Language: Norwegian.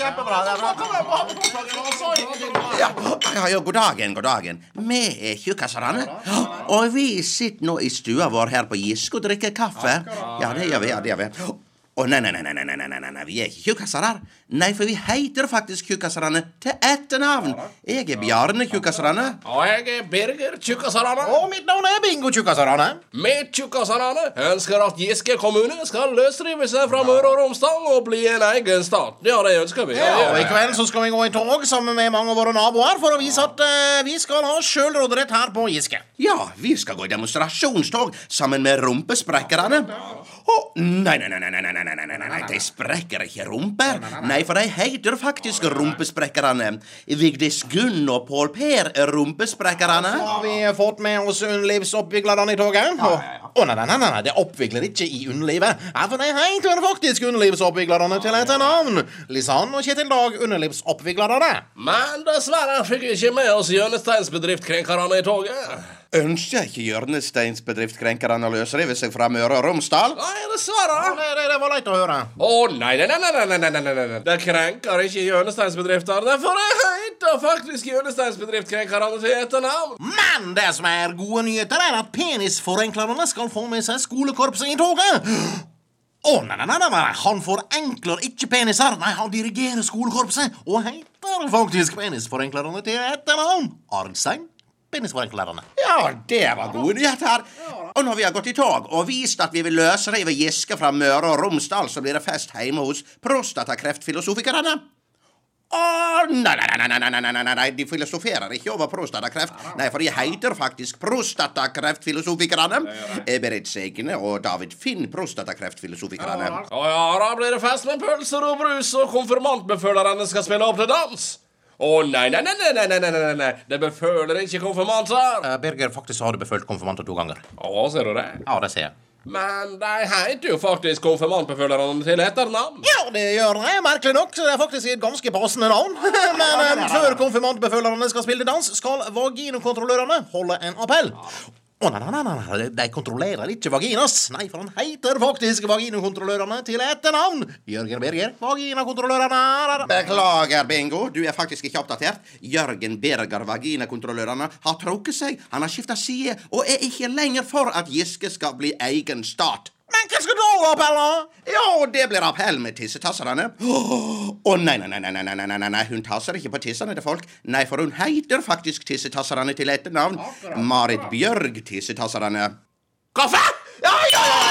kjempebra. Det er bra. Ja, ja, ja, god dagen, god dagen. Vi er tjukkaserne. Og vi sitter nå i stua vår her på Giske og drikker kaffe. Ja, det gjør vi. ja, det gjør vi. Å, nei, nei, nei, nei, nei, nei, nei, nei, vi er ikke tjukkasarer. Nei, for vi heter faktisk Tjukkaserne til etternavn. Jeg er Bjarne Tjukkaserne. Og jeg er Birger Tjukkasarane. Og mitt navn er Bingo Tjukkasarane. Vi Tjukkasarane ønsker at Giske kommune skal løsrive seg fra Møre og Romsdal og bli en egen stat. Ja, det ønsker vi. Ja, og I kveld så skal vi gå i tog sammen med mange av våre naboer for å vise at uh, vi skal ha sjølråderett her på Giske. Ja, vi skal gå i demonstrasjonstog sammen med rumpesprekkerne. Å, nei, nei, nei, nei, nei, nei, nei, nei, nei, nei, de sprekker ikke rumper. Nei, for de heter faktisk rumpesprekkerne. Vigdis Gunn og Pål Per er rumpesprekkerne. Har vi fått med oss underlivsoppviglerne i toget? Å nei, nei, nei, nei, det oppvikler ikke i underlivet. Ja, for det er helt faktisk underlivsoppviklerne til et navn. Lisann og Kjetil Dag, underlivsoppviklerne. Men dessverre fikk vi ikke med oss hjørnesteinsbedriftkrenkerne i toget. Ønsker ikke hjørnesteinsbedriftkrenkerne å løsrive seg fra Møre og Romsdal? Nei, dessverre. Å, nei, det, det var leit å høre. Å nei, nei, nei, nei, nei, nei, nei, nei. Det krenker ikke hjørnesteinsbedrifter. Derfor er heter faktisk hjørnesteinsbedriftkrenkerne til etternavn. Men det som er gode nyheter, er at penisforenklerne skal få med seg skolekorpset i toget. Å, nei, nei, nei, nei, nei, han forenkler ikke peniser. Nei, han dirigerer skolekorpset og heter faktisk penisforenklerne til etternavn. Arnstein Penisforenklerne. Ja, det var gode nyheter. Og når vi har gått i tog og vist at vi vil løsrive Giske fra Møre og Romsdal, så blir det fest hjemme hos prostatakreftfilosofikerne. Å, nei, nei, nei, nei, nei, nei, nei, de filosoferer ikke over prostatakreft. Nei, for de heter faktisk prostatakreftfilosofikerne. Berit Segne og David Finn, prostatakreftfilosofikerne. Ja, ja, da blir det fest med pølser og brus, og konfirmantbefølerne skal spille opp til dans. Å nei, nei, nei, nei, nei, nei, nei, nei, nei. det beføler ikke konfirmanter. Uh, Birger, faktisk har du befølt konfirmanter to ganger. Å, ser du det? Ja, det ser jeg. Men de heter jo faktisk konfirmantbefølgerne til etternavn. Ja, det gjør det. Merkelig nok. så Det er faktisk et ganske passende navn. Men eh, før konfirmantbefølgerne skal spille dans, skal vaginokontrollørene holde en appell. Å, nei, nei, nei, nei, de kontrollerer ikke vaginas. Nei, for han heter faktisk Vaginakontrollørene til etternavn. Jørgen Birger, Vaginakontrollørene. Beklager, Bingo. Du er faktisk ikke oppdatert. Jørgen Berger, vaginakontrollørene, har trukket seg. Han har skifta side og er ikke lenger for at Giske skal bli egen stat. Men hva skal du ha appell. Ja, det blir appell med tissetasserne. Å nei, nei, nei, nei, nei, nei, nei, nei, nei, hun tasser ikke på tissene til folk. Nei, for hun heter faktisk tissetasserne til etternavn. Marit Bjørg Tissetasserne. Kaffe! Ja, ja, ja!